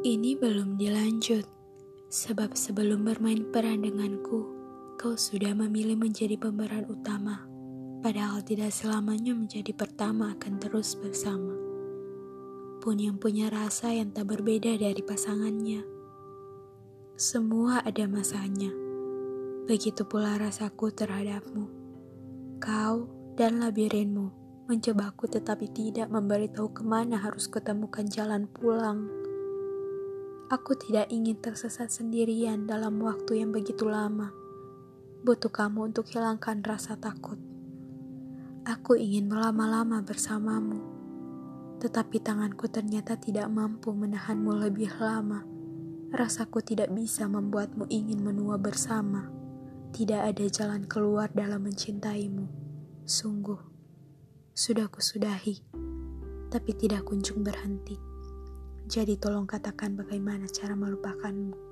Ini belum dilanjut, sebab sebelum bermain peran denganku, kau sudah memilih menjadi pemeran utama, padahal tidak selamanya menjadi pertama akan terus bersama. Pun yang punya rasa yang tak berbeda dari pasangannya. Semua ada masanya. Begitu pula rasaku terhadapmu. Kau dan labirinmu mencobaku tetapi tidak memberitahu ke mana harus ketemukan jalan pulang. Aku tidak ingin tersesat sendirian dalam waktu yang begitu lama. Butuh kamu untuk hilangkan rasa takut. Aku ingin melama-lama bersamamu, tetapi tanganku ternyata tidak mampu menahanmu lebih lama. Rasaku tidak bisa membuatmu ingin menua bersama. Tidak ada jalan keluar dalam mencintaimu. Sungguh, sudah kusudahi, tapi tidak kunjung berhenti. Jadi tolong katakan bagaimana cara melupakanmu.